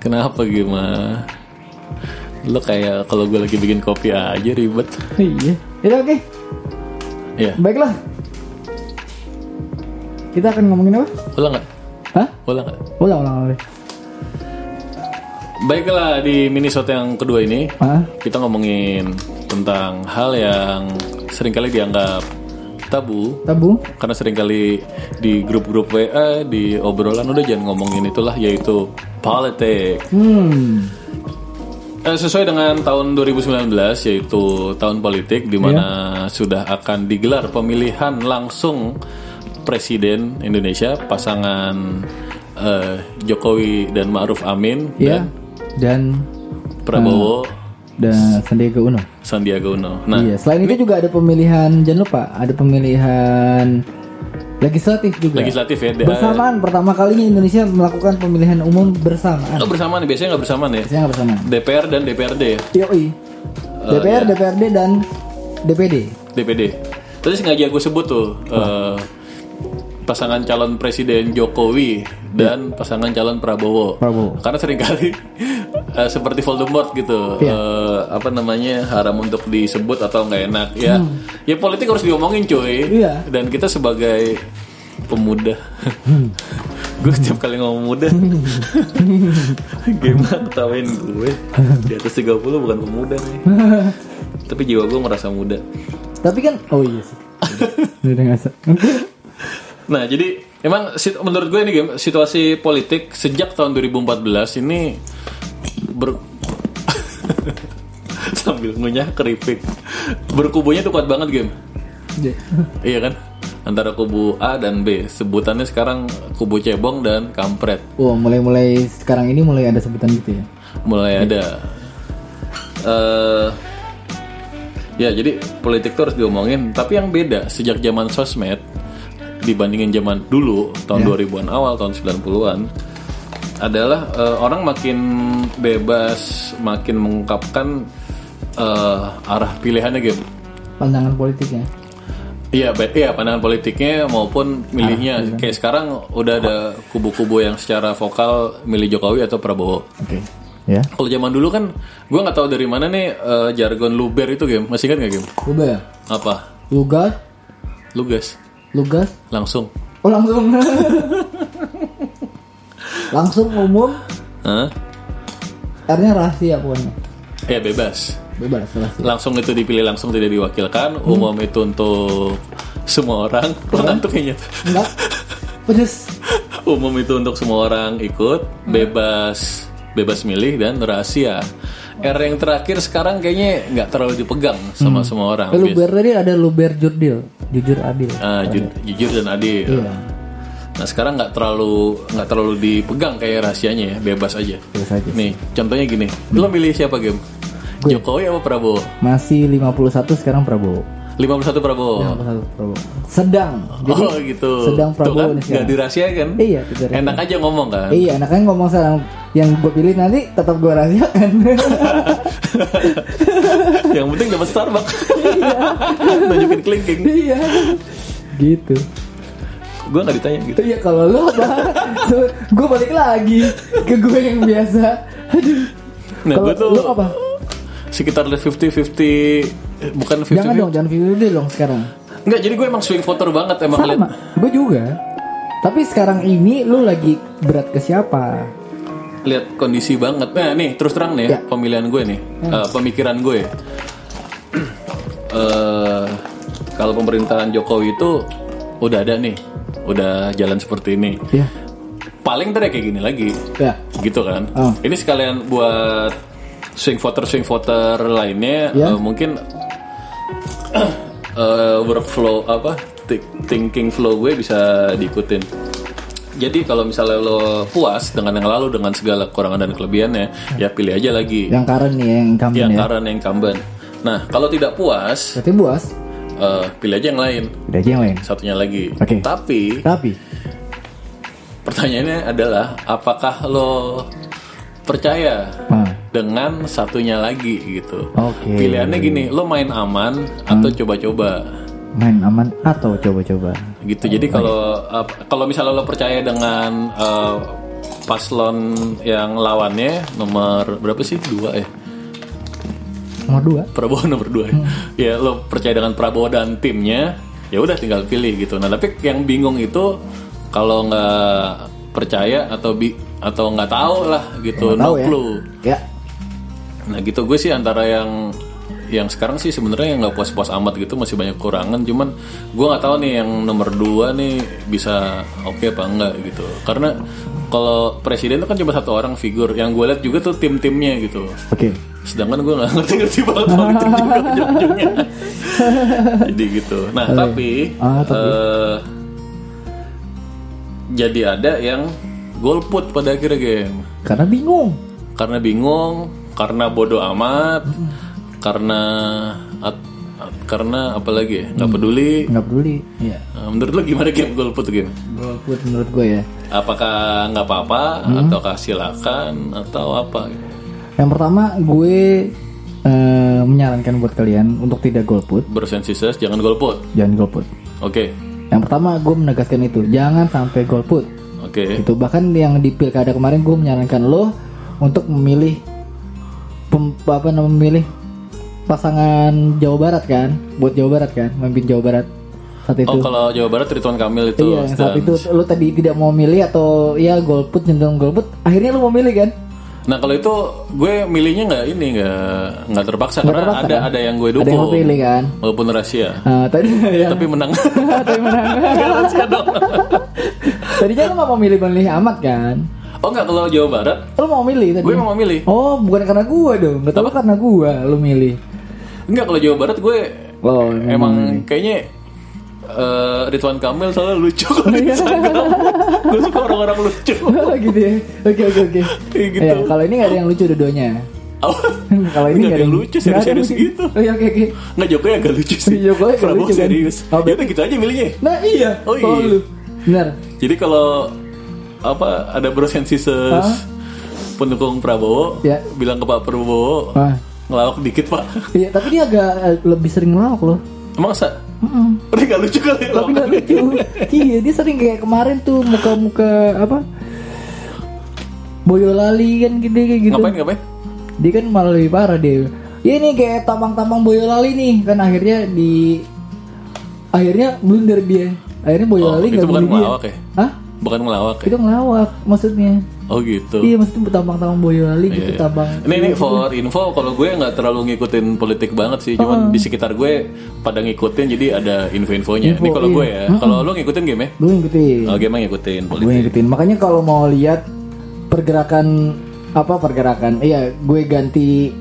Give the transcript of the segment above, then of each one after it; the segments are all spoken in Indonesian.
Kenapa gimana? Lo kayak kalau gue lagi bikin kopi aja ribet. Iya. Itu oke. Ya, Baiklah. Kita akan ngomongin apa? ulang nggak? Hah? Ulang nggak? Ulang, ulang, ulang. Baiklah di minisode yang kedua ini Hah? kita ngomongin tentang hal yang sering kali dianggap tabu Tabu? karena sering kali di grup-grup WA di obrolan udah jangan ngomongin itulah yaitu politik. Hmm. Eh, sesuai dengan tahun 2019 yaitu tahun politik di mana sudah akan digelar pemilihan langsung presiden Indonesia pasangan eh, Jokowi dan Ma'ruf Amin Ya. Dan Prabowo dan Sandiaga Uno. Sandiaga Uno. Nah, iya. Selain itu juga ada pemilihan, jangan lupa ada pemilihan legislatif juga. legislatif ya. Bersamaan pertama kalinya Indonesia melakukan pemilihan umum bersamaan. Oh, bersamaan biasanya nggak bersamaan ya. Biasanya nggak bersamaan. DPR dan DPRD ya. Yoi. DPR, DPRD dan DPD. DPD. Tadi sengaja gue sebut tuh eh, pasangan calon presiden Jokowi dan pasangan calon Prabowo. Prabowo. Karena sering kali eh, seperti Voldemort gitu, Iya. eh, apa namanya haram untuk disebut atau nggak enak. Ya, ya politik harus diomongin cuy. Hmm. Iya. Dan kita sebagai pemuda, gue setiap kali ngomong muda, gimana ketawain gue di atas 30 bukan pemuda nih. Tapi jiwa gue merasa muda. Tapi kan, oh iya sih. Udah Nah, jadi emang menurut gue ini situasi politik sejak tahun 2014 ini ber sambil ngunyah keripik. Berkubunya tuh kuat banget game. Iya. Iya kan? Antara kubu A dan B. Sebutannya sekarang kubu cebong dan kampret. Oh, mulai-mulai sekarang ini mulai ada sebutan gitu ya. Mulai ada eh ya jadi politik tuh harus diomongin, tapi yang beda sejak zaman sosmed dibandingin zaman dulu tahun 2000-an awal tahun 90-an adalah eh, orang makin bebas, makin mengungkapkan eh, arah pilihannya gitu. Pandangan politiknya. Iya, baik iya pandangan politiknya maupun milihnya. Kayak sekarang udah ada kubu-kubu yang secara vokal milih Jokowi atau Prabowo. Oke. Ya. Kalau zaman dulu kan, gue nggak tahu dari mana nih eh, jargon luber itu game. Masih ingat nggak game? Ya? Apa? Lugas, Lugas, lugas. langsung. Oh langsung. langsung umum. Hah? R-nya rahasia pokoknya. Ya bebas. Bebas rahasia. Langsung itu dipilih langsung tidak diwakilkan. Umum itu untuk semua orang. Lo ngantuk kayaknya. Enggak. Pedes. Umum itu untuk semua orang ikut. Bebas, bebas milih dan rahasia. R yang terakhir sekarang kayaknya nggak terlalu dipegang sama semua orang. Luber tadi ada luber jurdil, jujur adil. Ah, ju- jujur dan adil. Iya. Nah sekarang nggak terlalu nggak terlalu dipegang kayak rahasianya ya, bebas aja. Bebas aja. Nih contohnya gini, lo milih siapa game? Jokowi apa Prabowo? Masih 51 sekarang Prabowo. 51 Prabowo. 51 Prabowo. Sedang. Jadi oh gitu. sedang Tuh Prabowo kan, nih nggak sekarang. dirahasiakan. Iya, tidak dirahasiakan. Enak aja ngomong kan. Iya, anaknya ngomong sekarang yang gue pilih nanti tetap gue rahasiakan. Yang penting dapat Starbucks. Nunjukin kelingking. iya. gitu. Gue nggak ditanya gitu. Iya kalau lo apa? gue balik lagi ke gue yang biasa. Aduh. Nah Kalau gue tuh lo apa? sekitar 50-50 eh, bukan 50 Jangan dong, jangan video deh dong sekarang. Enggak, jadi gue emang swing voter banget emang Sama, gue juga. Tapi sekarang ini lu lagi berat ke siapa? lihat kondisi banget. Nah, nih terus terang nih ya, Ya. pemilihan gue nih, eh, pemikiran gue. Eh, kalau pemerintahan Jokowi itu udah ada nih, udah jalan seperti ini. Ya, Paling ntar ya kayak gini lagi, ya. gitu kan? Oh. Ini sekalian buat swing voter swing voter lainnya, Ya. eh, mungkin eh, workflow apa thi- thinking flow gue bisa diikutin. Jadi kalau misalnya lo puas dengan yang lalu dengan segala kekurangan dan kelebihannya, ya pilih aja lagi Yang current nih, yang incumbent yang ya. current yang incumbent. Nah kalau tidak puas, Berarti buas. Eh, pilih aja yang lain, Udah aja yang lain. satunya lagi. Oke. Tapi Tapi pertanyaannya adalah apakah lo percaya Nah. dengan satunya lagi gitu. Oke. Hmm. Pilihannya gini, lo main aman atau coba-coba main aman atau coba-coba. gitu. Jadi kalau ap- kalau misalnya lo percaya dengan eh, paslon yang lawannya nomor berapa sih dua ya Nomor dua. Prabowo nomor dua ya. ya lo percaya dengan Prabowo dan timnya ya udah tinggal pilih gitu nah tapi yang bingung itu kalau nggak percaya atau bi atau nggak tahu lah gitu Nggak no ya. clue Ya. nah gitu gue sih antara yang yang sekarang sih sebenarnya yang nggak puas-puas amat gitu masih banyak kurangan cuman gue nggak tahu nih yang nomor dua nih bisa oke apa enggak gitu karena kalau presiden itu kan cuma satu orang figur yang gue lihat juga tuh tim-timnya gitu Oke. Sedangkan gue nggak ngerti-ngerti banget politik juga ujung-ujungnya jadi gitu. Nah tapi, Ah, tapi. eh, jadi ada yang golput pada akhirnya game Karena bingung. karena bingung karena bodoh amat karena at- at- karena apalagi ya? Nggak peduli. Nggak peduli. Nah, menurut lo gimana game golput game Golput menurut gue ya. apakah nggak apa-apa ataukah silakan atau apa Yang pertama gue eh, menyarankan buat kalian untuk tidak golput, bersensises jangan golput. Jangan golput. oke. Yang pertama gue menegaskan itu, jangan sampai golput. oke. Itu bahkan yang di pilkada kemarin gue menyarankan lo untuk memilih pem, apa namanya memilih pasangan Jawa Barat kan, buat Jawa Barat kan, memimpin Jawa Barat. Saat itu. Oh kalau Jawa Barat Ridwan Kamil itu iya, saat itu lo tadi tidak mau milih atau ya golput cenderung golput, akhirnya lo mau milih kan? Nah kalau itu gue milihnya nggak ini nggak nggak terpaksa karena terpaksa, ada kan? ada yang gue Ada yang dukung pilih kan? walaupun rahasia Nah, tadi ya. tapi menang. Tapi menang. Tadinya lo nggak mau milih milih amat kan? oh nggak kalau Jawa Barat Lo mau milih tadi? gue mau milih. Oh, bukan karena gua dong. Betul karena gua lo milih. Enggak kalau Jawa Barat gue Oh, emang kayaknya eh, Ridwan Kamil soalnya lucu kalau Iya. di Instagram. gue suka orang-orang lucu. gitu ya. Oke oke oke. Ya, kalau ini nggak ada yang lucu dua-duanya. Oh, kalau ini nggak ada yang lucu serius-serius gitu. Oh, iya, oke oke. Nggak Jokowi agak lucu sih. Jokowi agak Prabowo lucu kan. serius. Oh, Ya udah gitu aja milihnya. Nah iya. Oh, iya. Benar. Jadi kalau apa ada Hah? pendukung Prabowo Ya. bilang ke Pak Prabowo Ah. ngelawak dikit Pak. Iya, tapi dia agak eh, lebih sering ngelawak loh. Emang sa? Mm-mm. Udah gak lucu kali ya Tapi nggak lucu. iya, dia sering kayak kemarin tuh muka-muka apa? Boyolali kan gede kayak gitu. Ngapain ngapain? Dia kan malah lebih parah dia. Ya ini kayak tambang-tambang Boyolali nih kan akhirnya di akhirnya blunder dia. Akhirnya Oh, Boyolali itu nggak bukan dia. ngelawak ya? Hah? Bukan ngelawak ya? Itu ngelawak maksudnya. Oh gitu. Iya maksudnya tambang-tambang Boyolali Iya, gitu iya. tambang. Ini ini for info kalau gue nggak terlalu ngikutin politik banget sih, cuman di sekitar gue pada ngikutin jadi ada info-infonya. Info, ini kalau iya. gue ya, kalau lo ngikutin game ya? Gue ngikutin. Kalau game ngikutin gue politik. ngikutin makanya kalau mau lihat pergerakan apa pergerakan iya gue ganti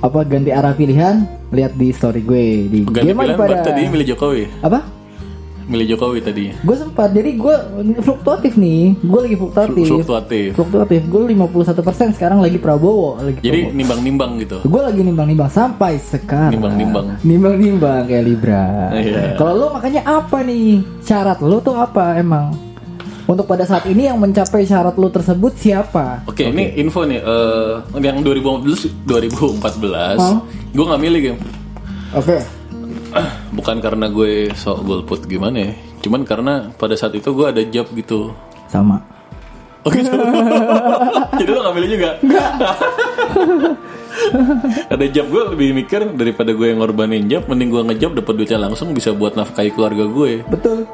apa ganti arah pilihan lihat di story gue di Ganti game pilihan pada tadi milih Jokowi. apa Milih Jokowi tadi. gue sempat jadi gue fluktuatif nih gue lagi fluktuatif Fluktuatif. fluktuatif gue 51% sekarang lagi Prabowo lagi Jadi nimbang-nimbang gitu. gue lagi nimbang-nimbang sampai sekarang Nimbang-nimbang. nimbang-nimbang kayak Libra Iya. kalau lo makanya apa nih syarat lo tuh apa emang untuk pada saat ini yang mencapai syarat lo tersebut siapa Oke, ini info nih. eh yang 2014, 2014, Hah? gue nggak milih game. oke Bukan karena gue sok golput gimana ya. Cuman karena pada saat itu gue ada job gitu. sama Oh gitu. Jadi lo milih juga? ada job gue lebih mikir daripada gue yang ngorbanin job, mending gue ngejob dapat duitnya langsung bisa buat nafkahi keluarga gue. betul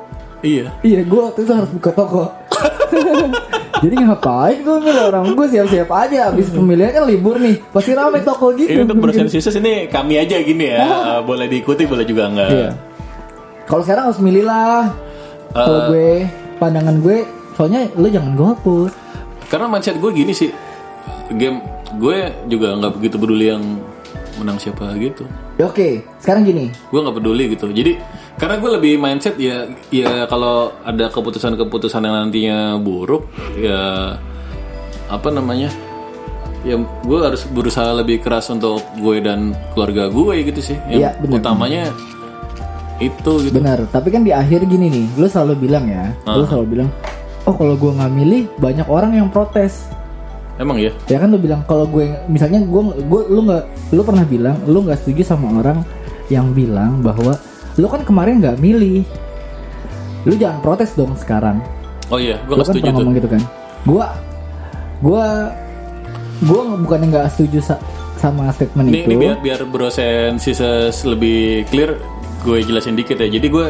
Iya. iya gue waktu itu harus buka toko jadi ngapain gue milih orang gue siap-siap aja abis pemilihan kan libur nih pasti rame toko gitu Ini untuk bersensisus ini kami aja gini ya. Eh, boleh diikuti, boleh juga enggak. Iya. Kalau sekarang harus milih lah. Kalau Eh. gue pandangan gue, soalnya lo jangan golput. Karena mindset gue gini sih. Game gue juga nggak begitu peduli yang menang siapa gitu. Ya, Oke, sekarang gini. gue nggak peduli gitu jadi karena gue lebih mindset ya ya kalau ada keputusan-keputusan yang nantinya buruk ya apa namanya ya gue harus berusaha lebih keras untuk gue dan keluarga gue gitu sih yang Iya, benar. utamanya itu gitu Benar. Tapi kan di akhir gini nih, lo selalu bilang ya, lo selalu bilang, oh kalau gue nggak milih banyak orang yang protes. emang ya Ya kan lo bilang kalau gue, misalnya gue, gue, lo nggak, lo pernah bilang, lo nggak setuju sama orang yang bilang bahwa lo kan kemarin nggak milih, lo jangan protes dong sekarang. oh iya gue nggak kan setuju pernah tuh ngomong gitu kan. Gua gue gue bukannya nggak setuju sa- sama statement Ini, itu ini biar biar brosen Sises lebih clear, gue jelasin dikit ya. Jadi gue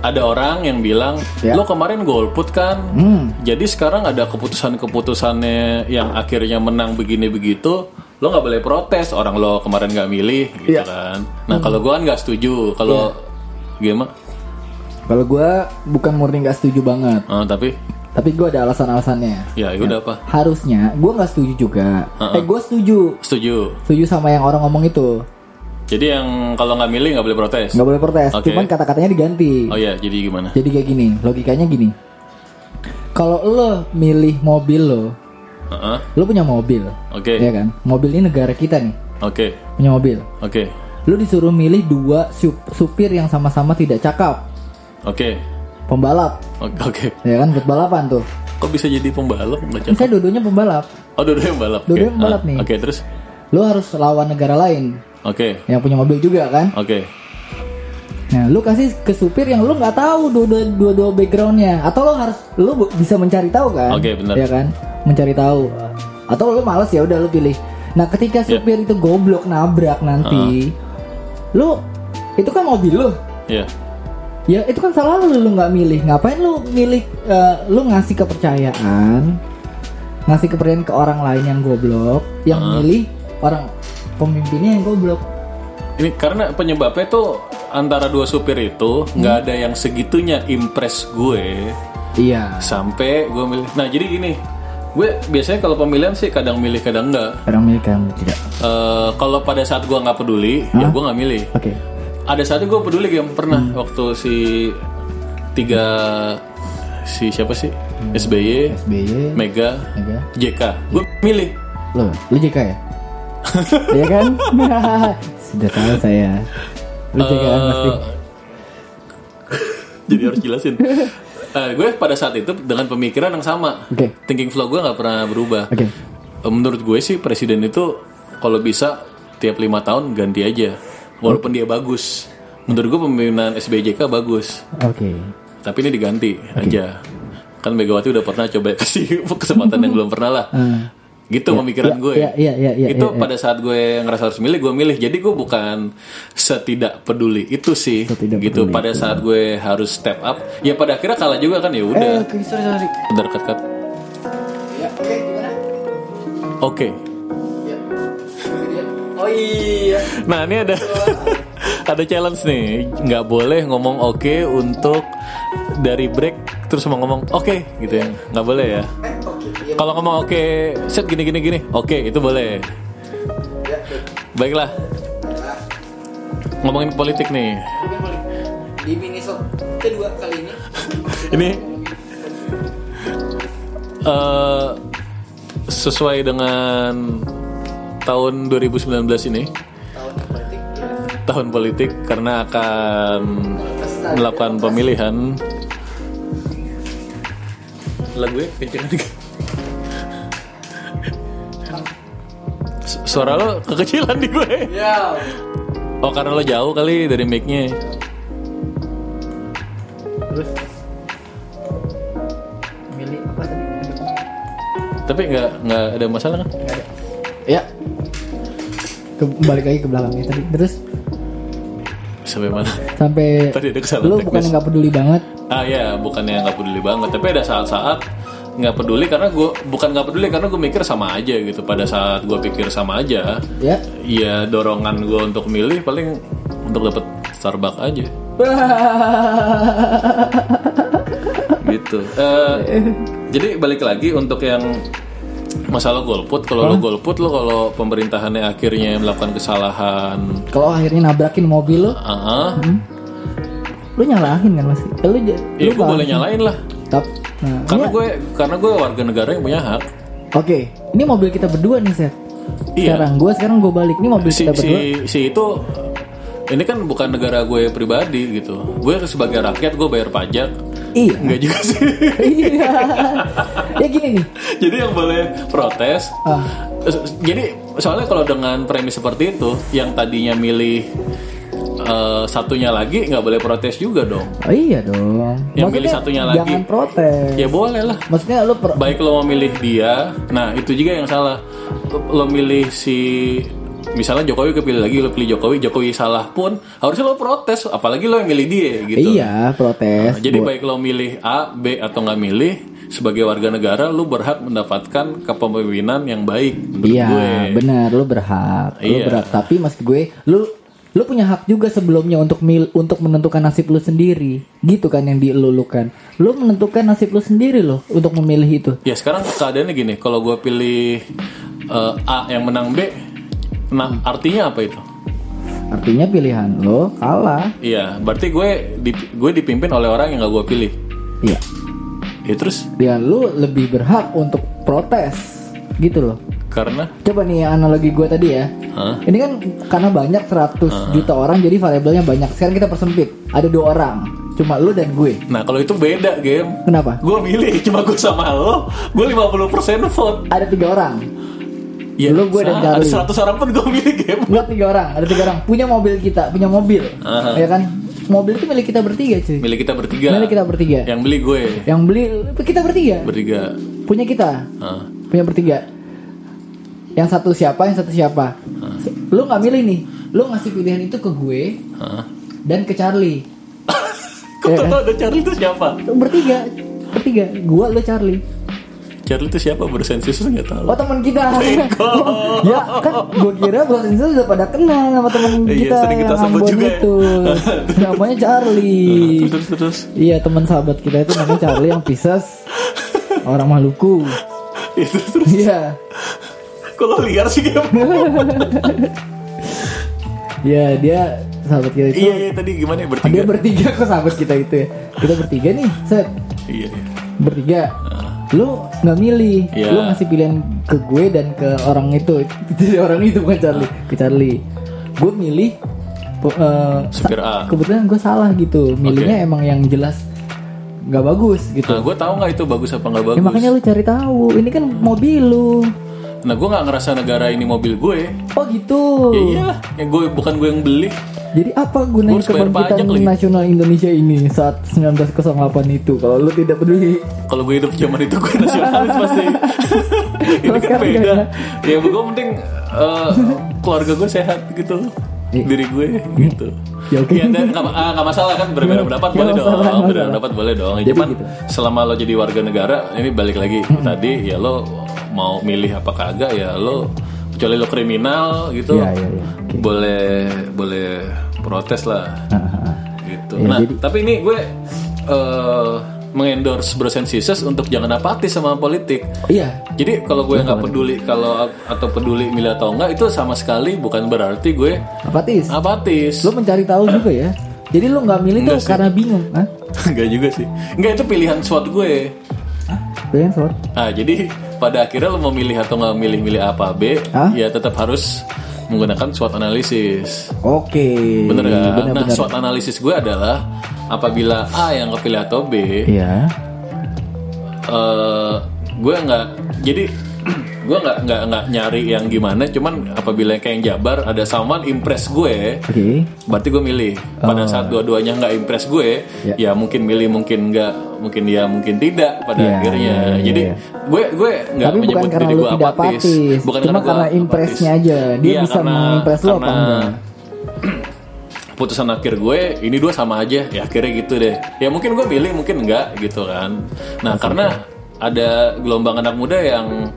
ada orang yang bilang, Ya. lo kemarin golput kan, Hmm. jadi sekarang ada keputusan-keputusannya yang akhirnya menang begini begitu, lo nggak boleh protes orang lo kemarin nggak milih, gitu Ya. kan. Nah kalau gue kan nggak setuju, kalau gimana? kalau gue bukan murni nggak setuju banget. Ah, tapi? Tapi gue ada alasan-alasannya. Ya udah apa? harusnya gue nggak setuju juga. Uh-uh. eh gue setuju. Setuju. setuju sama yang orang ngomong itu. Jadi yang kalau nggak milih nggak boleh protes. nggak boleh protes. Oke. cuman kata-katanya diganti. Oh ya, jadi gimana? jadi kayak gini logikanya gini. Kalau lo milih mobil lo Heeh. lo punya mobil. Oke, ya kan? Mobil ini negara kita nih. Oke, punya mobil. Oke, lo disuruh milih dua sup- supir yang sama-sama tidak cakap oke, pembalap oke, oke. ya kan buat balapan tuh Kok bisa jadi pembalap? Nggak cakep. misalnya dua-duanya pembalap Oh, dua-duanya pembalap. Dua-duanya pembalap Ah, nih. Oke, terus? lo harus lawan negara lain Oke, yang punya mobil juga kan oke, nah lu kasih ke supir yang lu nggak tahu dua-dua dua-dua backgroundnya atau lo harus lu bisa mencari tahu kan Oke, benar. ya kan mencari tahu atau lu males ya udah lu pilih nah ketika Ya. supir itu goblok nabrak nanti lu itu kan mobil lu. Ya, ya itu kan salah lu lu nggak milih. Ngapain lu milih eh, lu ngasih kepercayaan? Ngasih kepercayaan ke orang lain yang goblok yang milih orang pemimpinnya yang goblok. Ini karena penyebabnya tuh antara dua supir itu nggak ada yang segitunya impress gue iya. sampai gue milih. Nah, jadi gini, gue biasanya kalau pemilihan sih kadang milih kadang enggak. orang milih kamu tidak Eh, kalau pada saat gue nggak peduli, ya gue nggak milih. oke Ada saatnya gue peduli game pernah waktu si tiga si siapa sih SBY, SBY Mega, Mega. JK, gue milih. Lo, lu JK ya? Iya kan? Sudah tahu saya. Lu JK kan pasti. Eh, jadi harus jelasin. Eh, gue pada saat itu dengan pemikiran yang sama. Oke. Thinking flow gue nggak pernah berubah. Oke. Eh, Menurut gue sih presiden itu kalau bisa tiap lima tahun ganti aja, walaupun dia bagus. Menurut gue pemimpinan SBJK bagus, Oke. tapi ini diganti aja. Kan Megawati udah pernah coba kasih kesempatan yang belum pernah lah. Gitu pemikiran Ya, gue. ya, ya, ya, ya, itu ya, ya. pada saat gue ngerasa harus milih, gue milih. Jadi gue bukan setidak peduli itu sih. Setidak gitu. peduli Pada saat gue harus step up, ya pada akhirnya kalah juga kan ya Eh, udah. oke, sorry, sorry. Bentar cut cut. Ya, oke, gimana? Oke. Ya. Oh iya. Nah ini ada ada challenge nih, nggak boleh ngomong oke untuk dari break terus mau ngomong oke gitu ya, nggak boleh ya. Kalau ngomong oke, set gini gini gini, oke itu boleh. Baiklah, ngomongin politik nih. Di Minnesota kedua kali ini. Ini eh sesuai dengan tahun 2019 ini, Tahun politik ya. tahun politik karena akan melakukan pemilihan. Lagu gue kenceng Suara lo kekecilan di gue. Ya. Oh karena lo jauh kali dari mic-nya. Terus milih apa tadi? Tapi nggak nggak ada masalah kan? Nggak ada. Ya. Ke, balik lagi ke belakangnya tadi. Terus Sampai mana? sampai Tadi ada kesalahan lu teknis. bukan nggak peduli banget Ah ya, bukannya nggak peduli banget, tapi ada saat-saat nggak peduli karena gue bukan nggak peduli karena gue mikir sama aja gitu. Pada saat gue pikir sama aja, ya. ya dorongan gue untuk milih paling untuk dapet Starbucks aja. Gitu. Eh, jadi balik lagi untuk yang masalah golput, kalau lo golput lo kalau pemerintahannya akhirnya melakukan kesalahan, kalau akhirnya nabrakin mobil lu ah, lu nyalahin kan masih lu j- ya lu gue boleh nyalain lah. Tap. nah Karena ini- gue karena gue warga negara yang punya hak. oke ini mobil kita berdua nih set Iya. sekarang gue sekarang gue balik. Ini mobil si kita si berdua. si itu ini kan bukan negara gue pribadi gitu. Gue sebagai rakyat gue bayar pajak. Iya. Enggak juga sih. Iya. Ya gini nih. Jadi yang boleh protes ah, eh, jadi soalnya kalau dengan premis seperti itu yang tadinya milih eh, satunya lagi nggak boleh protes juga dong. Oh, iya dong. Yang Maksudnya milih satunya lagi. Jangan protes. Ya boleh lah. Maksudnya lu pro- Baik lo mau milih dia, nah itu juga yang salah. Lo, lo milih si misalnya Jokowi kepilih lagi lo pilih Jokowi, Jokowi salah pun harusnya lo protes, apalagi lo yang milih dia gitu. Iya, protes. Jadi Bu- baik lo milih A, B atau nggak milih, sebagai warga negara lo berhak mendapatkan kepemimpinan yang baik Iya, gue. benar, lu berhak. Lu Iya. berhak. Tapi maksud gue, lu lu punya hak juga sebelumnya untuk mil untuk menentukan nasib lu sendiri. Gitu kan yang dilulukan. Lu menentukan nasib lu sendiri loh untuk memilih itu. Ya sekarang keadaannya gini, kalau gue pilih eh, A yang menang B, nah artinya apa itu? Artinya pilihan lo kalah. Iya, berarti gue dip- gue dipimpin oleh orang yang gak gue pilih. Iya. Ya terus Dan lu lebih berhak untuk protes. Gitu loh. karena Coba nih analogi gue tadi ya. Hah? Ini kan karena banyak 100 juta orang jadi variabelnya banyak. Sekarang kita persempit. Ada dua orang. Cuma lu dan gue. Nah kalau itu beda game. Kenapa? Gue milih cuma gue sama lo, gue 50% vote. Ada tiga orang. Ya, Lu, gue, dan sah, ada Charlie. 100 orang pun gue milih game. Enggak tiga orang, ada tiga orang. Punya mobil kita, punya mobil, Aha. ya kan? Mobil itu milik kita bertiga cuy. Milih kita bertiga. Milik kita bertiga. Yang beli gue Yang beli kita bertiga, bertiga. punya kita, Ah. punya bertiga. Yang satu siapa, yang satu siapa? Lu nggak milih nih, lu ngasih pilihan itu ke gue Ah. dan ke Charlie. Kok Iya, tau tau ada Charlie itu siapa? Bertiga, bertiga. Gua, lu Charlie. Charlie itu siapa? Bersensus nggak tahu. Oh teman kita. Bego. ya kan, gue kira Bros Insul udah pada kenal sama teman Iya, kita sering kita yang sebut juga ya. itu. Namanya Charlie. Terus terus. Iya teman sahabat kita itu namanya Charlie yang Pisces orang Maluku. Itu terus. Iya, Kalau liar sih game. iya dia sahabat kita itu. iya, iya tadi gimana ya Dia bertiga? bertiga kok sahabat kita itu ya. Kita bertiga nih, set Iya, iya. bertiga. Lu nggak milih, Iya. lu ngasih pilihan ke gue dan ke orang itu. Jadi orang itu bukan Charlie, ke Charlie. Gue milih eh, Supir A. kebetulan gue salah gitu. Milihnya emang yang jelas nggak bagus gitu. Nah, gue tahu nggak itu bagus apa nggak bagus. Ya makanya lu cari tahu. Ini kan mobil lu. Nah, gue nggak ngerasa negara ini mobil gue. Oh gitu. Ya iyalah, yang gue bukan gue yang beli. Jadi apa gunanya kebangkitan lagi. nasional Indonesia ini saat 1908 itu kalau lu tidak peduli? Kalau gue hidup zaman itu gue nasionalis pasti. ini kan beda. Ya gue penting eh, keluarga gue sehat gitu. Iya. Diri gue gitu. Ya, oke. Ya, dan nggak ah, nggak masalah kan berbeda pendapat boleh masalah, dong, berbeda pendapat boleh dong. Jadi Cuman gitu. selama lo jadi warga negara, ini balik lagi tadi ya lo mau milih apa kagak ya lo kecuali lo kriminal gitu, Iya, iya, iya. Oke. boleh boleh protes lah gitu. Ya, nah, jadi- tapi ini gue eh mengendorse Bros and Sisters untuk jangan apatis sama politik. Iya. Jadi kalau gue nggak peduli kalau atau peduli milih atau enggak itu sama sekali bukan berarti gue Apatis. apatis. Lu mencari tahu juga ya. Jadi lu nggak milih tuh karena bingung, Hah? Enggak juga sih. Enggak itu pilihan SWOT gue. Pilihan sort. Ah jadi pada akhirnya lo mau milih atau nggak milih milih apa B, Hah? ya tetap harus menggunakan SWOT analisis. Oke. Bener kan? Nah Bener-bener. SWOT analisis gue adalah apabila A yang kepilih atau B, Iya. eh gue nggak jadi gue nggak nggak nggak nyari yang gimana cuman apabila kayak yang Jabar ada someone impress gue Oke. berarti gue milih pada saat dua-duanya nggak impress gue Ya. ya mungkin milih mungkin nggak mungkin ya mungkin tidak pada Ya, akhirnya ya, ya, jadi ya. gue gue nggak bukan menyebut karena diri gue apatis. apatis, bukan cuma karena apatis. impressnya aja. Dia Iya, bisa karena- mengimpress lu apa karena enggak? putusan akhir gue ini dua sama aja ya akhirnya gitu deh ya mungkin gue milih mungkin enggak gitu kan nah karena ada gelombang anak muda yang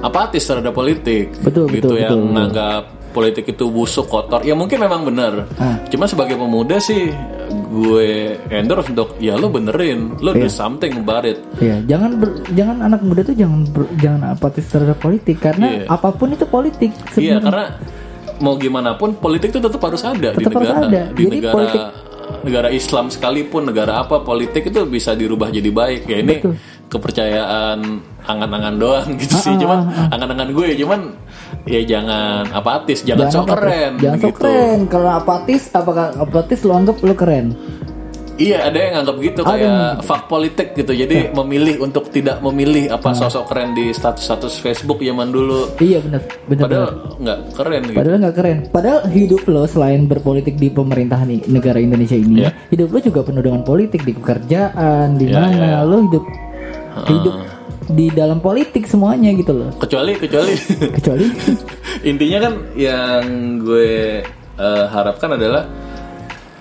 apatis terhadap politik Betul, gitu betul, yang betul, menganggap politik itu busuk kotor ya mungkin memang benar Ah. cuma sebagai pemuda sih gue endorse untuk ya lo benerin lo do something about it Iya, jangan ber- jangan anak muda tuh jangan ber- jangan apatis terhadap politik karena Iya. apa pun itu politik Iya sebenarnya. karena mau gimana pun politik itu tetap harus ada di Tetap harus negara ada. di Jadi negara politik- negara Islam sekalipun negara apa politik itu bisa dirubah jadi baik ya ini Betul. Kepercayaan angan-angan doang gitu sih Ah, cuman ah, angan-angan gue cuman ya jangan apatis jangan, sok apatis. keren Jangan sok gitu keren. Kalau apatis apakah apatis lu anggap lu keren? Iya ada yang nganggap gitu Ada yang kayak fak politik gitu. Jadi memilih untuk tidak memilih apa sosok keren di status-status Facebook zaman dulu. Iya benar, benar. Padahal nggak keren gitu. Padahal nggak keren. Padahal hidup lo selain berpolitik di pemerintahan negara Indonesia ini, Iya. hidup lo juga penuh dengan politik di pekerjaan, di Iya, mana iya. lo hidup hidup di dalam politik semuanya gitu loh. Kecuali kecuali. Kecuali. Intinya kan yang gue eh, harapkan adalah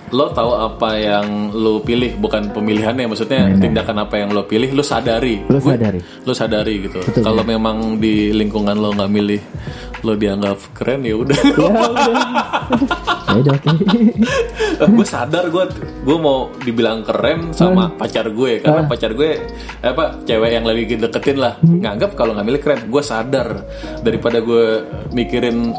lo tahu apa yang lo pilih bukan pemilihannya. Maksudnya tindakan apa yang lo pilih lo sadari. Lo Gue- sadari. lo sadari gitu. Kalau memang di lingkungan lo nggak milih lo dianggap keren ya udah. Ya udah. ya udah oke. gue sadar gue gue mau dibilang keren sama pacar gue karena pacar gue eh, apa cewek yang lagi deketin lah. Nganggap kalau nggak milih keren. Gue sadar daripada gue mikirin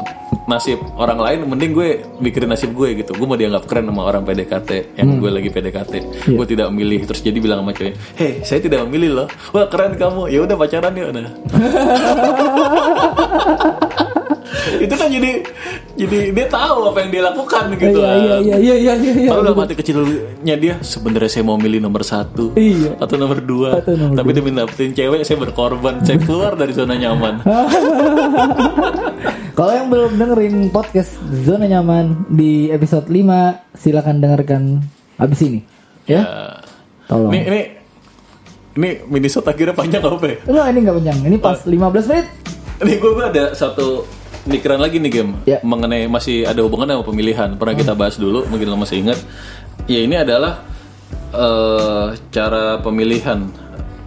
nasib orang lain mending gue mikirin nasib gue gitu. Gue mau dianggap keren sama orang PDKT yang gue lagi PDKT gue tidak memilih terus jadi bilang sama cewek hei saya tidak memilih loh. Wah keren kamu. Ya udah pacaran yuk. Nah itu kan jadi jadi dia tahu apa yang dia lakukan gitu Iya kan. iya iya iya iya iya. iya. Tahu dalam hati kecilnya dia sebenarnya saya mau milih nomor satu Iya. atau nomor dua, Atau nomor tapi demi dapetin cewek saya berkorban, saya keluar dari zona nyaman. Kalau yang belum dengerin podcast Zona Nyaman di episode 5 silakan dengarkan abis ini ya. Tolong. Ini ini ini Minnesota akhirnya panjang apa ya? Enggak ini nggak panjang. Ini pas 15 menit. Ini gue ada satu pikiran lagi nih game Ya. mengenai masih ada hubungannya sama pemilihan. Pernah kita bahas dulu, mungkin lo masih ingat. Ya ini adalah eh, cara pemilihan,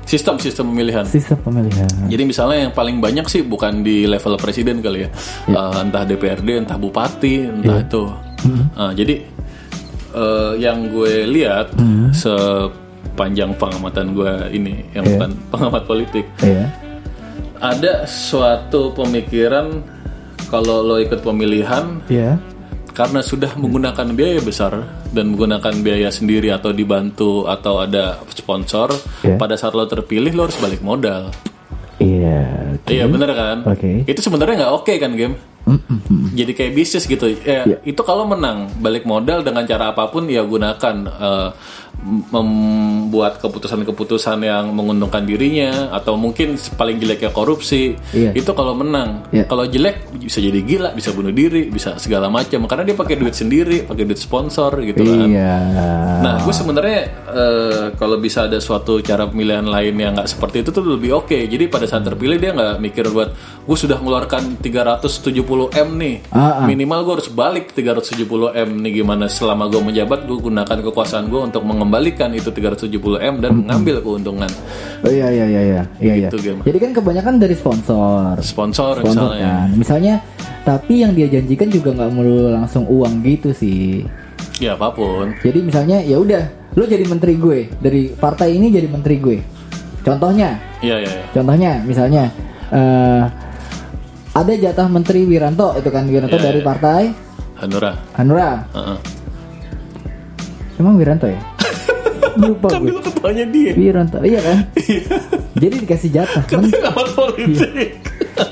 sistem sistem pemilihan. Sistem pemilihan. Jadi misalnya yang paling banyak sih bukan di level presiden kali ya, Eh, entah DPRD, entah bupati, entah itu. Nah, jadi eh, yang gue lihat sepanjang pengamatan gue ini, yang bukan pengamat politik, Iya. ada suatu pemikiran kalau lo ikut pemilihan Iya. karena sudah menggunakan biaya besar dan menggunakan biaya sendiri atau dibantu atau ada sponsor, Iya. pada saat lo terpilih lo harus balik modal. Iya. Iya bener kan? Oke. Itu sebenarnya nggak oke kan game? Jadi kayak bisnis gitu. Ya, Iya. Itu kalau menang balik modal dengan cara apa pun ya gunakan eh, membuat keputusan-keputusan yang menguntungkan dirinya atau mungkin paling jeleknya korupsi. Iya. Itu kalau menang. Iya. Kalau jelek bisa jadi gila, bisa bunuh diri, bisa segala macam. Karena dia pakai duit sendiri, pakai duit sponsor gitu kan. Iya. Nah, gue sebenarnya eh, kalau bisa ada suatu cara pemilihan lain yang nggak seperti itu tuh lebih oke. Jadi pada saat terpilih dia nggak mikir buat gue sudah mengeluarkan 370 m nih, Ah, ah. minimal gue harus balik 370 m nih gimana selama gue menjabat gue gunakan kekuasaan gue untuk mengembalikan itu 370 m dan mengambil keuntungan Oh iya iya iya iya iya. iya. Gitu, Gem. Jadi kan kebanyakan dari sponsor. sponsor, Sponsor misalnya. kan. Misalnya tapi yang dia janjikan juga nggak melulu langsung uang gitu sih. Ya apa pun. Jadi misalnya ya udah, lu jadi menteri gue dari partai ini jadi menteri gue. Contohnya, Iya iya. iya. contohnya misalnya eh ada jatah menteri Wiranto itu kan Wiranto Iya, dari iya. partai Hanura. Hanura. Heeh. Emang Wiranto ya? Lupa Kan gue. dulu ketuanya dia. Wiranto, iya kan? Jadi dikasih jatah, men- pengamat politik.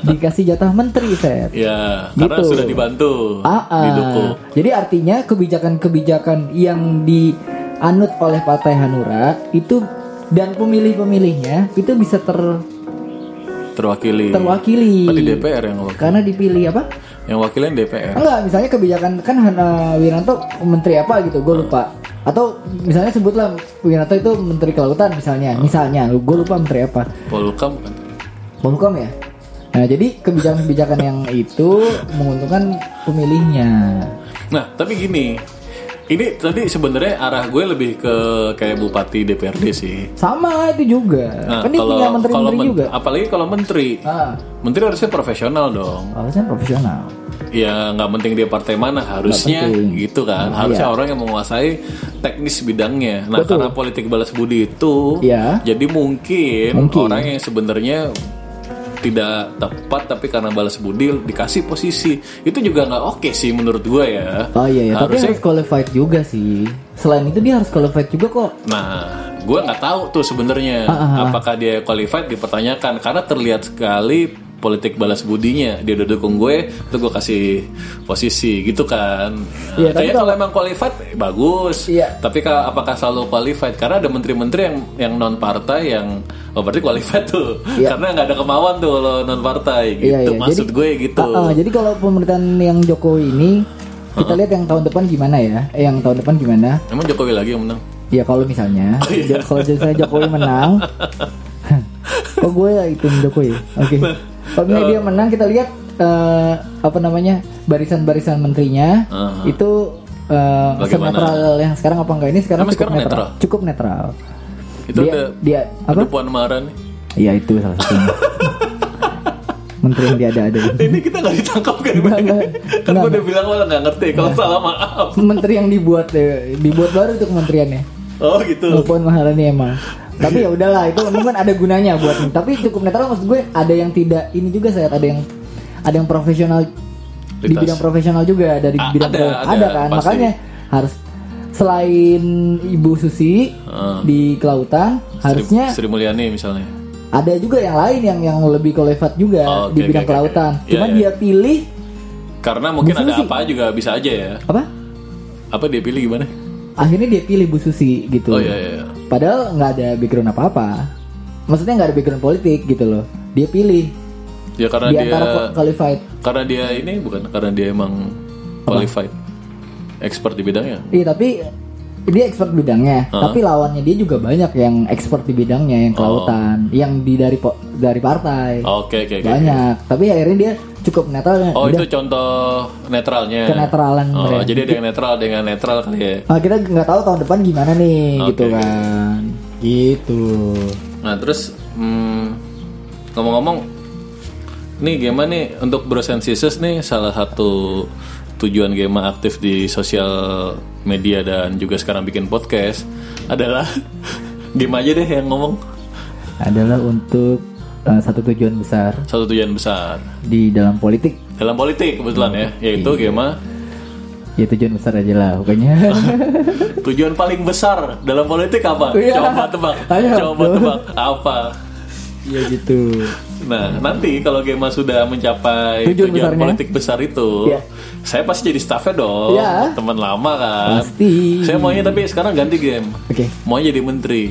dikasih jatah menteri set. Ya, karena Gitu. sudah dibantu, Ah, ah. didukung. Jadi artinya kebijakan-kebijakan yang dianut oleh Partai Hanura itu dan pemilih-pemilihnya itu bisa ter terwakili. terwakili Oh, di DPR yang wakil. karena dipilih apa? Yang wakilnya DPR. Enggak, misalnya kebijakan kan Hana Wiranto menteri apa gitu, gue lupa. Atau misalnya sebutlah Wiranto itu menteri kelautan misalnya, misalnya, gue lupa menteri apa. Polhukam kan. Polhukam ya. Nah, jadi kebijakan-kebijakan yang itu menguntungkan pemilihnya. Nah, tapi gini. Ini tadi sebenarnya arah gue lebih ke kayak bupati DPRD sih. Sama itu juga. Nah, kan dia punya kalau menteri-menteri men- juga. apalagi kalau menteri. Ah, Menteri harusnya profesional dong. harusnya profesional. Ya nggak penting dia partai mana, harusnya gitu kan. Nah, harusnya iya. orang yang menguasai teknis bidangnya. Nah, Betul. karena politik balas budi itu, Iya. jadi mungkin, Mungkin. orang yang sebenarnya tidak tepat tapi karena balas budi dikasih posisi itu juga nggak oke sih menurut gue ya. Oh iya ya, tapi harusnya harus qualified juga sih. Selain itu dia harus qualified juga kok. Nah, gue nggak tahu tuh sebenarnya Ah, ah, ah. apakah dia qualified dipertanyakan karena terlihat sekali politik balas budinya dia udah dukung gue itu gue kasih posisi gitu kan Iya, tapi kayaknya kalau emang qualified eh, bagus Iya. tapi ka- apakah selalu qualified karena ada menteri-menteri yang yang non partai yang oh berarti qualified tuh Iya. karena nggak ada kemauan tuh kalau non partai gitu Iya, iya. maksud Jadi- gue gitu Ah, ah, jadi kalau pemerintahan yang Jokowi ini kita lihat yang tahun depan gimana ya? Eh, yang tahun depan gimana? emang Jokowi lagi yang menang Ya kalau misalnya, Oh, iya. Kalau misalnya Jokowi menang, kok gue ya itu Jokowi? Oke. Kalau misalnya dia menang, kita lihat eh, apa namanya barisan-barisan menterinya Aha. itu eh, Bagaimana? netral yang sekarang apa enggak? Ini sekarang cukup sekarang netral. netral? Cukup netral. itu dia, ada dia apa? ada Puan Maharani Iya itu salah satunya. Menteri yang diada-ada ini. ini kita nggak ditangkap kan Enggak, enggak. kan gue udah bilang malah nggak ngerti kalau salah maaf Menteri yang dibuat eh, dibuat baru itu kementeriannya. oh gitu Puan Maharani emang. Tapi ya udahlah itu mungkin ada gunanya buat Tapi cukup netral maksud gue ada yang tidak ini juga saya ada yang ada yang profesional di bidang profesional juga dari A- bidang ada, pro- ada, kan pasti. makanya harus selain Ibu Susi Ah. di kelautan harusnya Sri Mulyani misalnya ada juga yang lain yang yang lebih qualified juga Oh, oke, di bidang oke, kelautan. oke. Iya, Cuma iya. dia pilih karena mungkin Bu ada Susi. apa juga bisa aja ya apa? apa dia pilih gimana Akhirnya dia pilih Bu Susi gitu. oh iya iya iya. Padahal nggak ada background apa-apa. Maksudnya nggak ada background politik gitu loh. Dia pilih ya karena di dia antara qualified. karena dia ini bukan karena dia emang qualified expert di bidangnya Iya tapi dia expert bidangnya. Hah? Tapi lawannya dia juga banyak yang expert di bidangnya yang kelautan, yang di dari dari partai. oke oke oke Banyak. Tapi akhirnya dia cukup netral. oh Udah, itu contoh netralnya Kenetralan oh mereka. jadi ada yang netral yang netral kali ya Ah, kita nggak tahu tahun depan gimana nih Oke. gitu kan. Gitu. Nah terus hmm, ngomong-ngomong, nih Gema nih untuk Bros and Sisters nih salah satu tujuan Gema aktif di sosial media dan juga sekarang bikin podcast adalah Gema aja deh yang ngomong Adalah untuk eh, satu tujuan besar satu tujuan besar di dalam politik. dalam politik kebetulan ya yaitu Gema Ya tujuan besar aja lah pokoknya. tujuan paling besar dalam politik apa? Iya. Coba tebak, Ayo. coba tebak apa? Iya gitu. Nah, nanti kalau Gema sudah mencapai Tujuan tujuan, besarnya? politik besar itu, Iya. saya pasti jadi staffnya dong, Iya. teman lama kan. Pasti. Saya maunya tapi sekarang ganti game, Oke. maunya jadi menteri.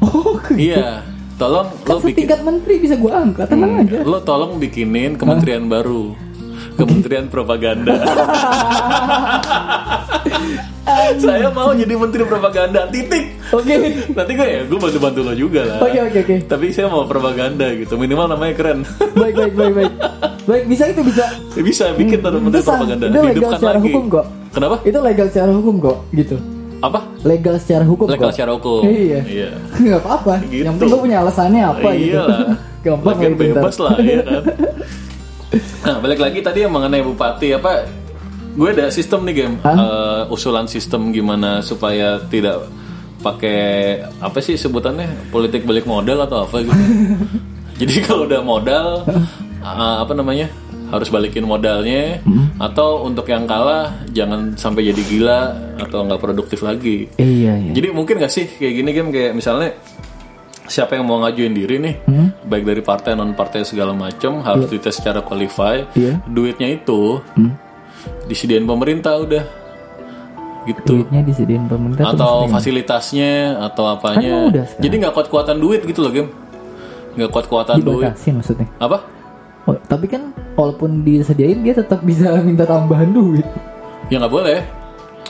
Oh, iya, tolong kan lo bikin, menteri bisa gua angkat tenang aja. lo tolong bikinin kementerian baru, kementerian propaganda. saya mau jadi menteri propaganda, titik. Oke. Nanti gue ya, gue bantu-bantu lo juga lah. Oke oke oke. Tapi saya mau propaganda gitu, minimal namanya keren. Baik baik baik baik. Baik bisa itu bisa. Ya bisa bikin hmm, menteri Itu sah. propaganda Itu legal secara lagi. hukum kok. Kenapa? Itu legal secara hukum kok gitu. Apa? Legal secara hukum Legal kok. secara hukum. Iya. Iya. Nggak apa-apa. Gitu. Yang penting gua punya alasannya apa gitu. Iya lah. Gampang bebas lah ya kan. Nah, balik lagi tadi yang mengenai bupati apa? Gue ada sistem nih game, Hah? Eh, usulan sistem gimana supaya tidak pakai apa sih sebutannya politik balik modal atau apa gitu. Jadi kalau udah modal eh, apa namanya harus balikin modalnya Hmm. atau untuk yang kalah jangan sampai jadi gila atau nggak produktif lagi. Iya iya. Jadi mungkin gak sih kayak gini game kayak misalnya siapa yang mau ngajuin diri nih, Hmm? baik dari partai non partai segala macam harus dites secara qualify. Iya. Duitnya itu Hmm? Disediain pemerintah udah, gitu. Duitnya disediain pemerintah Atau fasilitasnya atau apanya. Kan udah sekarang. Jadi nggak kuat-kuatan duit gitu loh game, nggak kuat-kuatan duit. maksudnya. Apa? Oh, tapi kan walaupun disediain dia tetap bisa minta tambahan duit. Ya nggak boleh.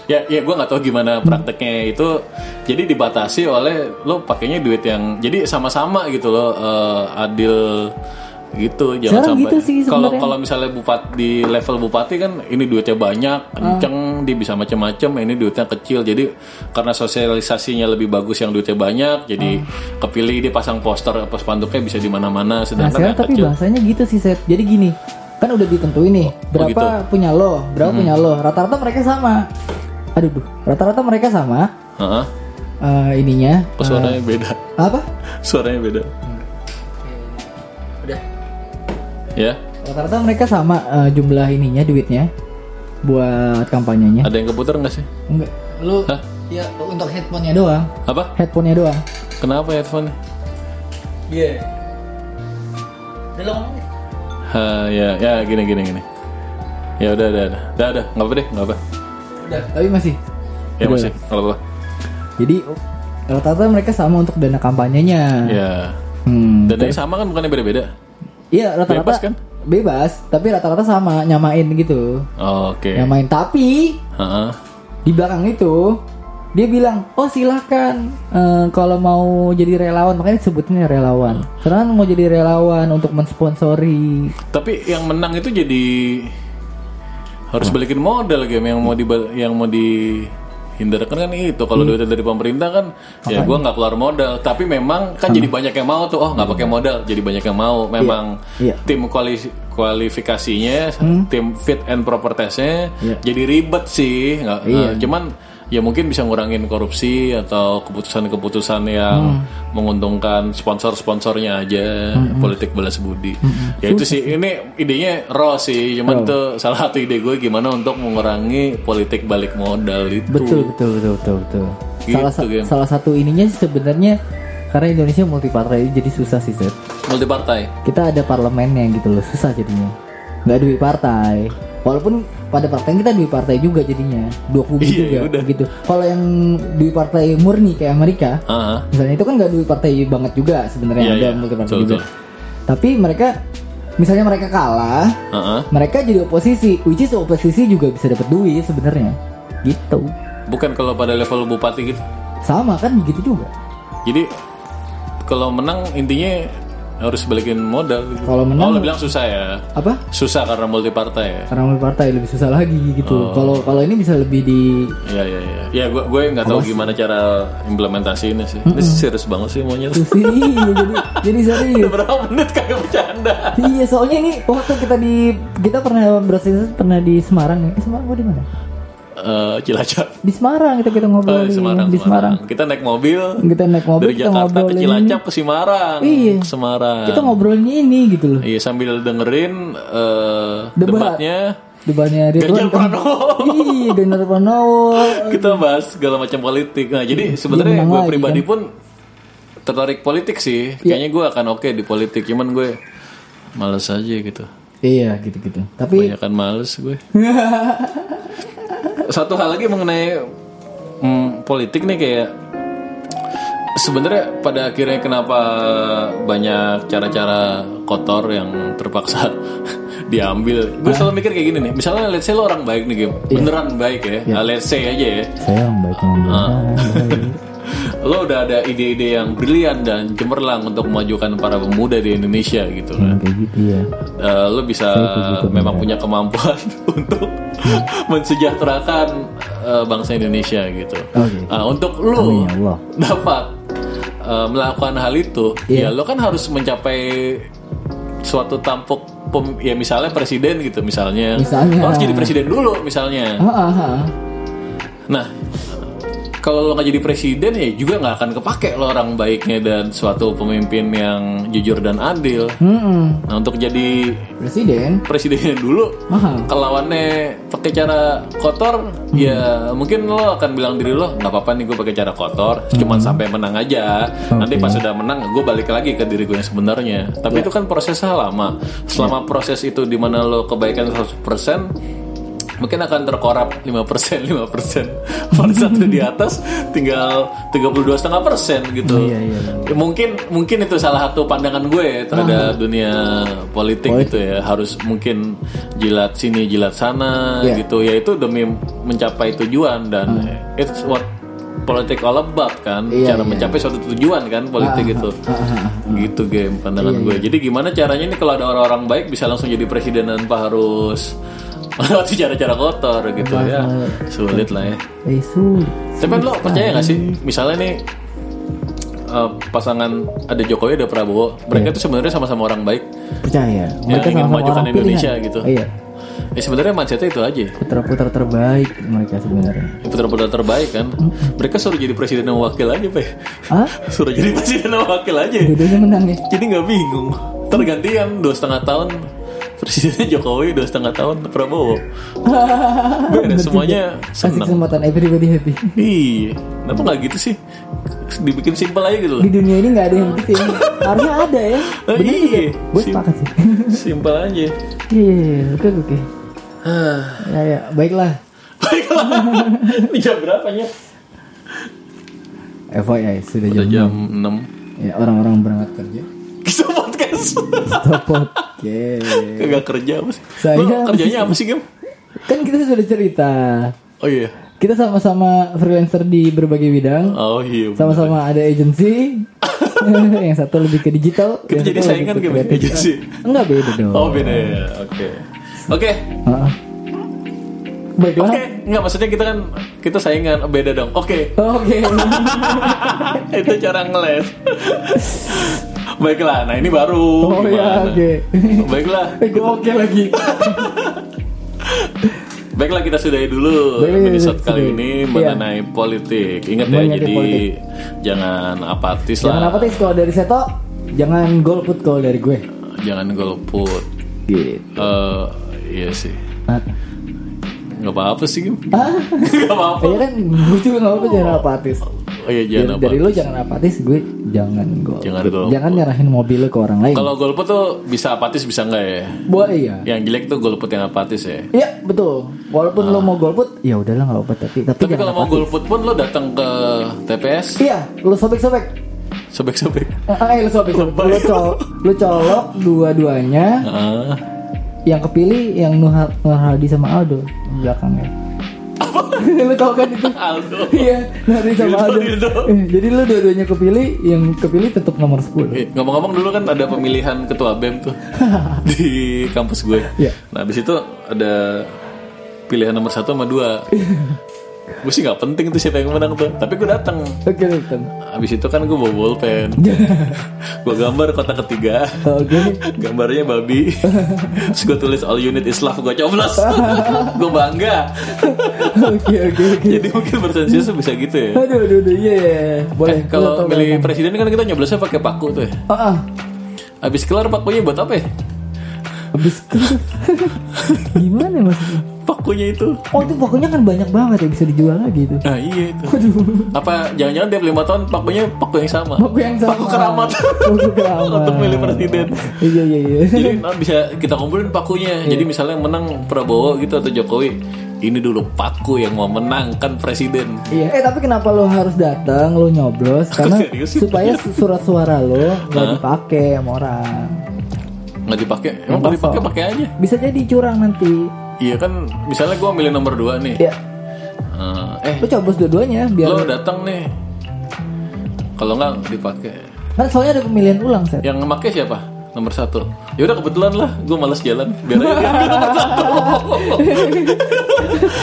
Ya, ya gue nggak tahu gimana Hmm. prakteknya itu. Jadi dibatasi oleh lo pakainya duit yang jadi sama-sama gitu loh eh, adil gitu. Jangan Sekarang sampai. gitu sih Kalau kalau misalnya bupati di level bupati kan ini duitnya banyak, Ah. kenceng, dia bisa macam-macam. Ini duitnya kecil. Jadi karena sosialisasinya lebih bagus yang duitnya banyak, jadi kepilih dia pasang poster apa spanduknya bisa di mana-mana. Nah Sedangkan sekarang yang tapi kecil. bahasanya gitu sih. Jadi gini, kan udah ditentuin nih berapa gitu. punya lo, berapa punya lo. Rata-rata mereka sama. Aduh, duh. rata-rata mereka sama. Heeh. eh, ininya. Kok suaranya beda. Eh, apa? Suaranya beda. Ya. Rata-rata mereka sama eh, jumlah ininya duitnya buat kampanyenya. Ada yang keputar nggak sih? Enggak, lu Hah? ya untuk headphone-nya doang. Apa? Headphone-nya doang. Kenapa headphone? Iya. Udah lo ngomong. Eh, ya ya gini gini gini ya udah udah udah udah udah nggak apa deh nggak apa Udah, tapi masih. ya masih nggak apa Jadi rata-rata mereka sama untuk dana kampanyenya. ya Hmm. dan yang sama kan bukannya beda beda Iya rata-rata Bebas kan? Bebas, tapi rata-rata sama nyamain gitu. oke Nyamain tapi Heeh. di belakang itu dia bilang, oh silakan eh, kalau mau jadi relawan makanya disebutnya relawan. Karena kan mau jadi relawan untuk mensponsori. tapi yang menang itu jadi harus balikin modal game yang mau di yang mau dihindarkan kan itu. Kalau duitnya dari pemerintah kan ya gua nggak keluar modal. Tapi memang kan jadi banyak yang mau tuh. Oh nggak pakai modal jadi banyak yang mau. Memang Iya. tim kuali- kualifikasinya tim fit and proper testnya Iya. jadi ribet sih. Nggak Iya. eh, cuman ya mungkin bisa ngurangin korupsi atau keputusan-keputusan yang menguntungkan sponsor-sponsornya aja politik balas budi ya itu sih ini idenya raw sih cuman itu salah satu ide gue gimana untuk mengurangi politik balik modal itu Betul betul betul betul betul. Gitu, salah, sa- Game. salah satu ininya sih sebenarnya karena Indonesia multipartai jadi susah sih Seth. multi partai Kita ada parlemennya gitu loh susah jadinya. Nggak duit partai. Walaupun pada partai kita duit partai juga jadinya dua kubu Iya, juga udah. gitu. Kalau yang duit partai murni kayak Amerika, Ah, misalnya itu kan nggak duit partai banget juga sebenarnya Iya, ada iya. multi partai Betul, juga. betul. Tapi mereka misalnya mereka kalah, ah, ah. mereka jadi oposisi, which is oposisi juga bisa dapat duit sebenarnya. Gitu. bukan kalau pada level bupati gitu Sama kan begitu juga. jadi kalau menang intinya harus balikin modal gitu. Kalau menang- oh lo bilang susah ya Apa? susah karena multi partai ya Karena multi partai lebih susah lagi gitu. Oh. Kalau kalau ini bisa lebih di Iya iya iya. Ya gue gue nggak tahu gimana cara implementasi ini sih. Ini serius banget sih maunya. jadi jadi serius. Berapa menit kagak bercanda? Iya soalnya ini waktu kita di kita pernah berasal pernah di Semarang nih. Eh, Semarang gua di mana? Eh Cilacap. Di Semarang kita kita Oh, ngobrol Semarang, di Semarang. Kita naik mobil Kita naik mobil dari kita Jakarta ke Cilacap ke Semarang. Iya. Ke Semarang. Kita ngobrolin ini gitu loh. Iya sambil dengerin eh, Debat. debatnya. Depannya Ganjar Ridwan kan. Pranowo. Iya, Ganjar Pranowo. Kita bahas segala macam politik. Nah jadi sebenarnya menang gue pribadi kan? pun tertarik politik sih. Kayaknya gue akan oke di politik. Cuman gue males aja gitu. Iya, gitu-gitu. Tapi Banyakan males gue. Satu hal lagi mengenai mm, politik nih kayak sebenarnya pada akhirnya kenapa banyak cara-cara kotor yang terpaksa diambil. Gue selalu mikir kayak gini nih. Misalnya let's say lo orang baik nih game, beneran baik ya. Ah, let's say aja ya. saya yang baik yang baik. Lo udah ada ide-ide yang brilian dan cemerlang untuk memajukan para pemuda di Indonesia gitu kan. kayak gitu ya. Eh, lo bisa memang punya kemampuan untuk mensejahterakan eh, bangsa Indonesia gitu. Oke. Ah, untuk lo ya Allah. dapat eh, melakukan hal itu, Iya. ya lo kan harus mencapai suatu tampuk pem- ya misalnya presiden gitu misalnya. Misalnya. Lo harus jadi presiden dulu misalnya. Ah, ah. Nah, kalau lo nggak jadi presiden ya juga nggak akan kepake lo orang baiknya dan suatu pemimpin yang jujur dan adil. Mm-mm. Nah, untuk jadi Presiden presidennya dulu, mahal. kelawannya pakai cara kotor, ya mungkin lo akan bilang diri lo nggak apa-apa nih gue pakai cara kotor, cuman sampai menang aja. Nanti pas sudah menang, gue balik lagi ke diri gue yang sebenarnya. Tapi itu kan prosesnya lama. Selama proses itu di mana lo kebaikan 100% mungkin akan terkorap 5% 5% pada saat udah di atas tinggal 32 setengah persen gitu. Iya, iya, Ya, mungkin mungkin itu salah satu pandangan gue ya terhadap dunia politik gitu ya. Harus mungkin jilat sini jilat sana Iya. gitu. Ya itu demi mencapai tujuan dan it's what politik all about kan. Iya, cara iya. mencapai suatu tujuan kan politik itu Ah, ah, ah. gitu game pandangan gue. jadi gimana caranya nih kalau ada orang-orang baik bisa langsung jadi presiden tanpa harus melewati cara-cara kotor gitu ya sulit lah ya Eh sulit. tapi lo percaya gak sih misalnya nih eh, pasangan ada Jokowi ada Prabowo mereka Iya. tuh sebenarnya sama-sama orang baik Percaya. Mereka ingin sama-sama memajukan Indonesia pilihan. gitu. Iya. ya sebenarnya mindsetnya itu aja Putra-putra terbaik mereka sebenarnya. Ya, putra-putra terbaik kan mereka suruh jadi presiden dan wakil aja pe Ah? suruh jadi presiden dan wakil aja Dua-duanya menang ya. jadi nggak bingung tergantian dua setengah tahun Presidennya Jokowi dua setengah tahun Prabowo. Beda semuanya senang. kesempatan everybody happy. Iya, kenapa nggak gitu sih? Dibikin simpel aja gitu loh. Di dunia ini nggak ada yang penting. Harusnya ada ya. Oh, Bener juga. iya. Gue sepakat sih. Simpel aja. Iya, oke oke. Ah, Ya ya, baiklah. Baiklah. Ini jam berapa ya? FYI sudah Udah jam jam 6 Ya orang-orang berangkat kerja. Kita podcast. Stop Oke. Kagak kerja apa sih? Saya- Lu kerjanya apa sih, Gem? Kan kita sudah cerita. Oh iya. Kita sama-sama freelancer di berbagai bidang. Oh iya. Sama-sama ada agency. yang satu lebih ke digital. Kita jadi saingan kreatif. agency? Enggak beda dong. Oh beda ya. Oke. Oke. Baiklah. Oke, nggak maksudnya kita kan kita saingan beda dong. Oke. Oke. Itu cara ngeles. Baiklah, nah ini baru. Oh ya, Gimana? oke. Baiklah. Gue oke lagi. Baiklah kita sudahi dulu Baik, episode kali sudahi. ini Iya. mengenai politik. Ingat ya, jadi politik. jangan apatis Jangan lah. apa sih kalau dari Seto, jangan golput kalau dari gue. Jangan golput. Gitu. Eh, iya sih. Ah, Nggak apa-apa sih, Gim. Ah. Nggak apa-apa. ya kan gue juga nggak apa jangan apatis. Oh iya, jangan apa. dari lo jangan apatis, gue jangan golput. Jangan golput. Jangan nyerahin mobil lo ke orang lain. Kalau golput tuh bisa apatis bisa enggak ya? Buat iya. Yang jelek tuh golput yang apatis ya. Iya betul. Walaupun lo mau golput, ya udahlah nggak apa tapi tapi, Tapi kalau mau apatis. golput pun lo datang ke TPS Iya, lo sobek-sobek. sobek-sobek. Eh, lo sobek-sobek. Lo, col- lo colok dua-duanya. Ah. Yang kepilih yang Nur Hadi sama Aldo belakangnya. lo tau kan itu? Aldo. Iya, Nur Hadi sama Aldo. dildo. Eh, Jadi lo dua-duanya kepilih, yang kepilih tetap nomor 10 Eh, Ngomong-ngomong dulu kan ada pemilihan ketua BEM tuh di kampus gue. Iya. Nah habis itu ada pilihan nomor satu sama dua. gue sih nggak penting tuh siapa yang menang tuh. Tapi gue datang. Oke, Nathan. Habis itu kan gue bawa bolpen. gue gambar kota ketiga. Oke. Gambarnya babi. Terus gue tulis all unit is love. Gue coblos. gue bangga. Oke, oke, oke. Jadi mungkin bersensitif bisa gitu ya. Aduh, aduh, aduh, iya. iya. Boleh. Eh, kalau milih presiden kan kita nyoblosnya pakai paku tuh ya. Ah, ah. Habis kelar pakunya buat apa ya? Habis itu gimana maksudnya? Pakunya itu. Oh itu pokoknya kan banyak banget ya bisa dijual lagi itu. Nah iya itu. Apa jangan-jangan tiap lima tahun pakunya paku yang sama? Paku yang sama. Paku keramat. Paku keramat. Untuk milih presiden. Iya iya iya. Jadi nah, bisa kita kumpulin pakunya. Jadi misalnya yang menang Prabowo gitu atau Jokowi, ini dulu paku yang mau menangkan presiden. Iya, eh tapi kenapa lo harus datang, lo nyoblos karena supaya surat suara lo nggak dipakai sama orang. Nggak dipakai? Emang nggak dipakai pakai aja. Bisa jadi curang nanti. Iya kan, misalnya gue milih nomor 2 nih. Ya, Eh, eh, lo coblos dua-duanya biar lo datang nih. Kalau nggak dipakai. kan soalnya ada pemilihan ulang set. Yang ngemakai siapa? Nomor satu. Ya udah kebetulan lah, gue males jalan. Biar aja dia nomor satu.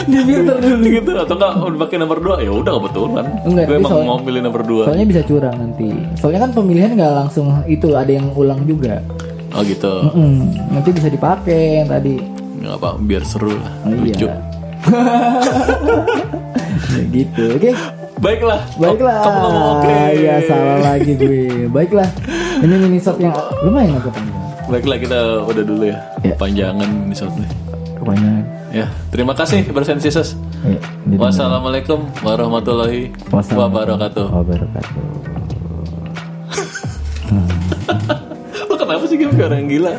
Di filter dulu. gitu atau enggak udah pakai nomor 2 ya udah kebetulan Enggak, gue emang soalnya- mau pilih nomor 2 Soalnya bisa curang nanti. Soalnya kan pemilihan nggak langsung itu ada yang ulang juga. oh gitu Mm, nanti bisa dipakai yang tadi. Nggak apa biar seru lah Oh, lucu iya. Ya gitu. Oke. baiklah Baiklah. kamu ngomong oke Ya salah lagi gue. Baiklah. Ini mini shot yang lumayan agak panjang. baiklah kita udah dulu ya, Ya. panjangan ini shotnya Kebanyakan. ya terima kasih bersensisus Ya, wassalamualaikum warahmatullahi wabarakatuh wabarakatuh. lo kenapa sih kayak orang gila